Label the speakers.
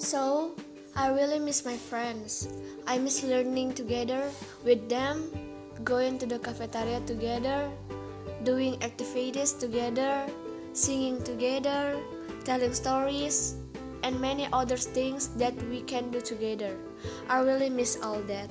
Speaker 1: So, I really miss my friends. I miss learning together with them, going to the cafeteria together, doing activities together, singing together, telling stories, and many other things that we can do together. I really miss all that.